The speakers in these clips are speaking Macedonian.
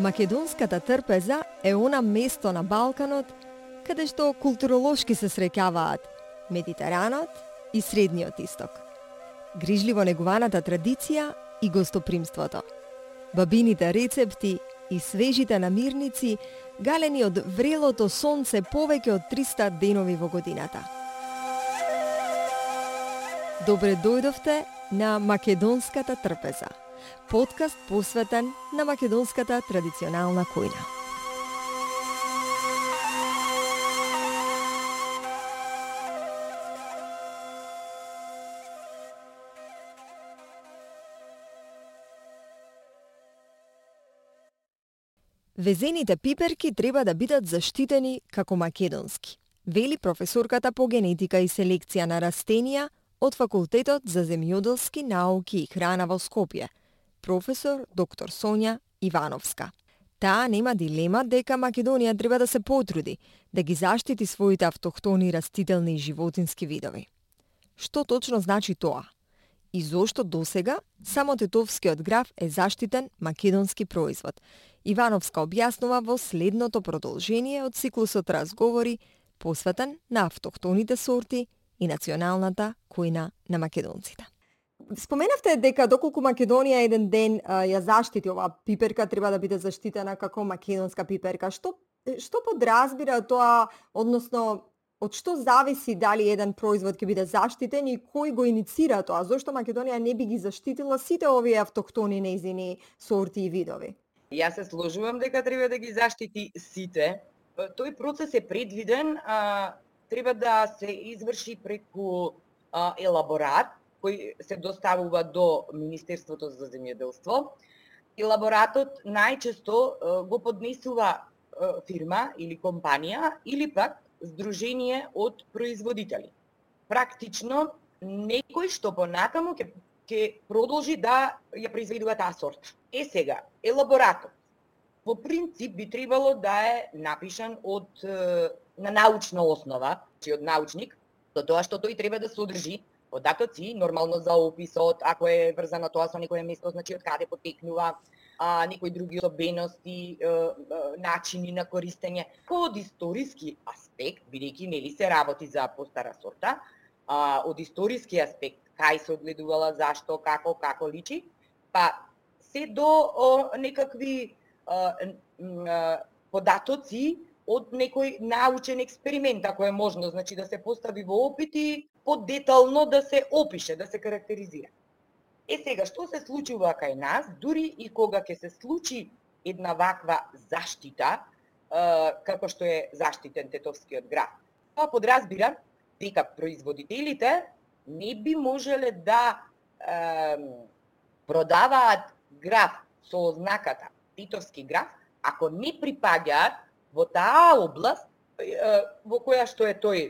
Македонската трпеза е она место на Балканот каде што културолошки се среќаваат Медитеранот и Средниот исток. Грижливо негуваната традиција и гостопримството. Бабините рецепти и свежите намирници галени од врелото сонце повеќе од 300 денови во годината. Добре дојдовте на Македонската трпеза подкаст посветен на македонската традиционална којна. Везените пиперки треба да бидат заштитени како македонски, вели професорката по генетика и селекција на растенија од Факултетот за земјоделски науки и храна во Скопје – професор доктор Сонја Ивановска. Таа нема дилема дека Македонија треба да се потруди да ги заштити своите автохтони растителни и животински видови. Што точно значи тоа? И зошто досега само тетовскиот граф е заштитен македонски производ? Ивановска објаснува во следното продолжение од циклусот разговори посветен на автохтоните сорти и националната којна на македонците. Споменавте дека доколку Македонија еден ден а, ја заштити оваа пиперка, треба да биде заштитена како македонска пиперка. Што што подразбира тоа, односно од што зависи дали еден производ ќе биде заштитен и кој го иницира тоа? Зошто Македонија не би ги заштитила сите овие автохтони нејзини сорти и видови? Јас се сложувам дека треба да ги заштити сите. Тој процес е предвиден, а, треба да се изврши преку а, елаборат кој се доставува до Министерството за земјоделство. И лаборатот најчесто го поднесува фирма или компанија или пак здружение од производители. Практично некој што понатаму ќе ќе продолжи да ја произведува таа сорта. Е сега, елаборатот по принцип би требало да е напишан од на научна основа, чи од научник, до тоа што тој треба да содржи податоци, нормално за описот, ако е врзано тоа со некое место, значи од каде потекнува, а, некои други особености, е, е, начини на користење. Од историски аспект, бидејќи нели се работи за постара сорта, а, од историски аспект, кај се одгледувала, зашто, како, како личи, па се до о, некакви а, а, податоци од некој научен експеримент, ако е можно, значи да се постави во опити, подетално да се опише, да се карактеризира. Е сега, што се случува кај нас, дури и кога ќе се случи една ваква заштита, како што е заштитен Тетовскиот град. Тоа подразбира дека производителите не би можеле да е, продаваат граф со ознаката Титовски граф, ако не припаѓаат во таа област во која што е тој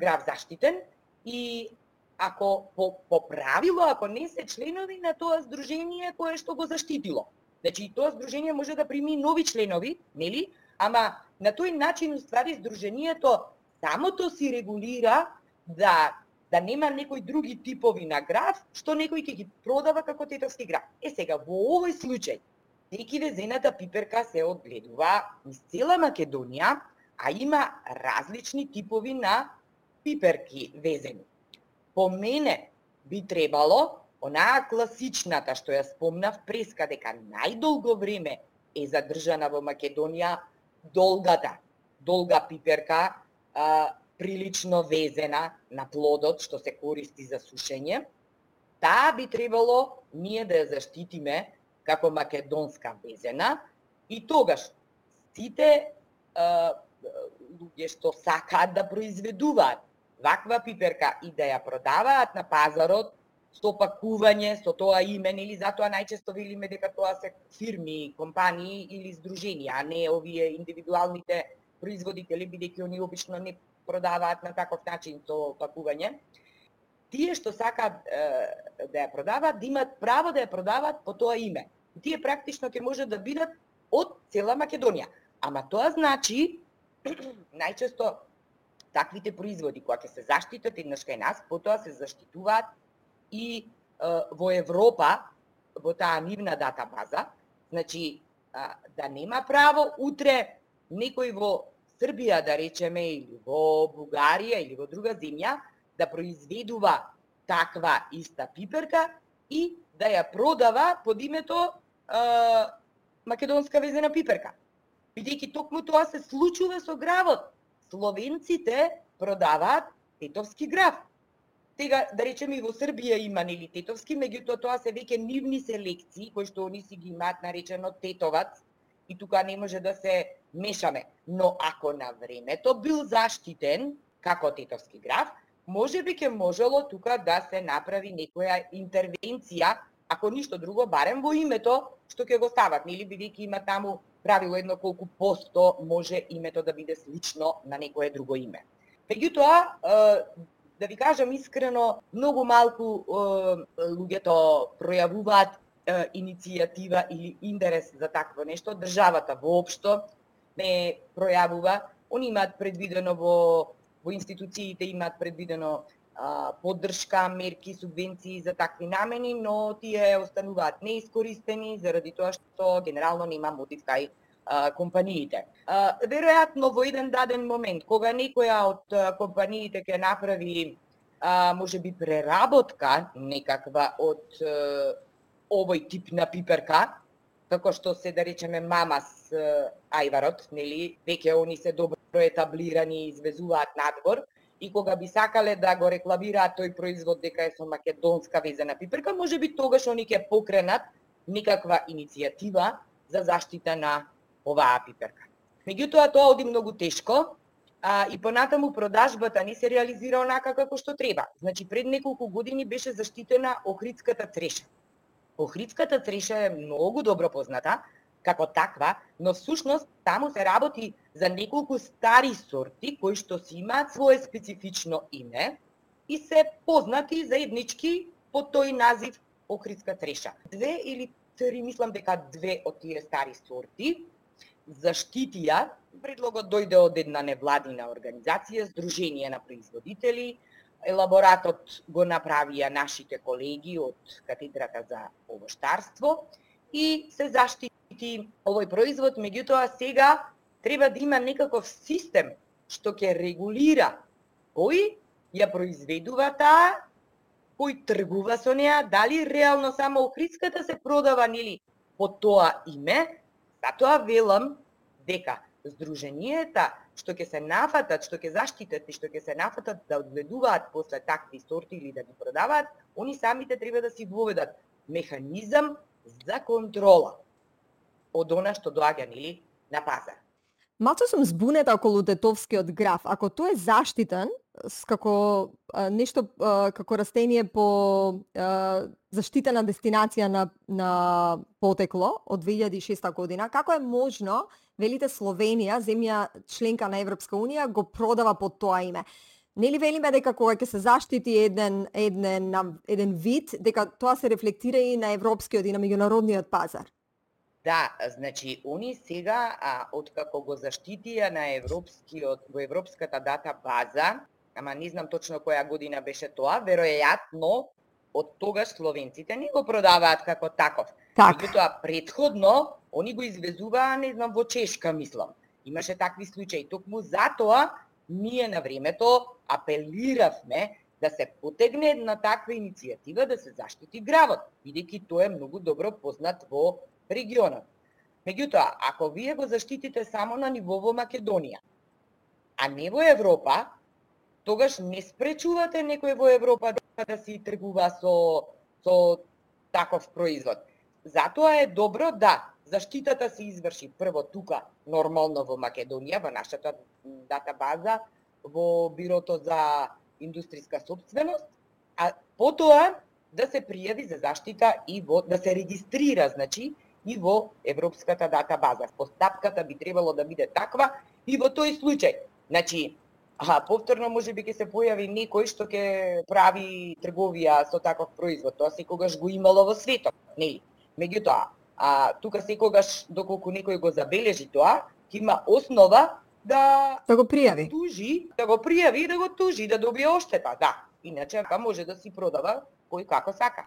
град заштитен и ако по, по правило, ако не се членови на тоа здружение кое што го заштитило. Значи, тоа здружение може да прими нови членови, нели? Ама на тој начин, уствари, здружението самото си регулира да да нема некои други типови на граф, што некој ќе ги продава како тетовски граф. Е сега, во овој случај, секи везената пиперка се одгледува из цела Македонија, а има различни типови на пиперки везени. По мене би требало онаа класичната што ја спомнав преска дека најдолго време е задржана во Македонија долгата, долга пиперка, а, прилично везена на плодот што се користи за сушење, таа би требало ние да ја заштитиме како македонска везена и тогаш сите луѓе што сакаат да произведуваат ваква пиперка и да ја продаваат на пазарот со пакување, со тоа име, или затоа најчесто велиме дека тоа се фирми, компании или здруженија, а не овие индивидуалните производители, бидејќи они обично не продаваат на таков начин со пакување тие што сакаат да ја продаваат, да имаат право да ја продаваат по тоа име. Тие практично ќе може да бидат од цела Македонија. Ама тоа значи, најчесто таквите производи кои ќе се заштитат еднаш кај нас, потоа се заштитуваат и е, во Европа, во таа нивна дата база, значи а, да нема право утре некој во Србија, да речеме, или во Бугарија, или во друга земја, да произведува таква иста пиперка и да ја продава под името а, македонска везена пиперка. Бидејќи токму тоа се случува со гравот. Словенците продаваат тетовски грав. Тега, да речеме, и во Србија има нели тетовски, меѓутоа тоа се веќе нивни селекции, кои што они си ги имаат наречено тетовац, и тука не може да се мешаме. Но ако на времето бил заштитен како тетовски граф, може би ќе можело тука да се направи некоја интервенција, ако ништо друго, барем во името што ќе го стават, нели бидејќи има таму правило едно колку посто може името да биде слично на некое друго име. Меѓутоа, да ви кажам искрено, многу малку луѓето пројавуваат иницијатива или интерес за такво нешто. Државата воопшто не пројавува. Они имаат предвидено во во институциите имаат предвидено а, поддршка, мерки, субвенции за такви намени, но тие остануваат неискористени заради тоа што генерално нема мотив кај компаниите. Веројатно во еден даден момент, кога некоја од компаниите ќе направи може би преработка некаква од овој тип на пиперка, како што се да речеме мамас ајварот, нели, веќе они се добро етаблирани и извезуваат надвор, и кога би сакале да го рекламираат тој производ дека е со македонска везена пиперка, може би тогаш они ќе покренат некаква иницијатива за заштита на оваа пиперка. Меѓутоа тоа оди многу тешко, а, и понатаму продажбата не се реализира онака како што треба. Значи пред неколку години беше заштитена охридската треша. Охридската треша е многу добро позната како таква, но всушност таму се работи за неколку стари сорти кои што си имаат свое специфично име и се познати заеднички по тој назив охридска треша. Две или три, мислам дека две од тие стари сорти заштитија, предлогот дојде од една невладина организација, Сдружение на производители, елаборатот го направија нашите колеги од катедрата за овоштарство и се заштити овој производ, меѓутоа сега треба да има некаков систем што ќе регулира кој ја произведува таа, кој тргува со неа, дали реално само охридската се продава нели под тоа име, Затоа велам дека здруженијата што ќе се нафатат, што ќе заштитат и што ќе се нафатат да одгледуваат после такви сорти или да ги продаваат, они самите треба да си воведат механизам за контрола од она што доаѓа нели на пазар. Малце сум збунета околу детовскиот граф. Ако тој е заштитен, како а, нешто а, како растение по а, заштитена дестинација на, на потекло од 2006 година, како е можно, велите Словенија, земја членка на Европска Унија, го продава под тоа име? Нели велиме дека кога ќе се заштити еден, еден, еден вид, дека тоа се рефлектира и на европскиот и на меѓународниот пазар? Да, значи, они сега, а, откако го заштитија на европскиот, во европската дата база, ама не знам точно која година беше тоа, веројатно од тогаш словенците не го продаваат како таков. Так. Меѓутоа, предходно, они го извезуваа, не знам, во Чешка, мислам. Имаше такви случаи. Токму затоа, ние на времето апелиравме да се потегне една таква иницијатива да се заштити гравот, бидејќи тоа е многу добро познат во регионот. Меѓутоа, ако вие го заштитите само на ниво во Македонија, а не во Европа, тогаш не спречувате некој во Европа да, да, си тргува со, со таков производ. Затоа е добро да заштитата се изврши прво тука, нормално во Македонија, во нашата датабаза во Бирото за индустријска собственост, а потоа да се пријави за заштита и во, да се регистрира, значи, и во Европската дата база. Постапката би требало да биде таква и во тој случај. Значи, а повторно може би ќе се појави некој што ќе прави трговија со таков производ. Тоа секогаш го имало во светот, нели? Меѓутоа, а тука секогаш доколку некој го забележи тоа, ќе има основа да да го пријави. Да тужи, да го пријави и да го тужи, да добие оштета, да. Иначе може да си продава кој како сака.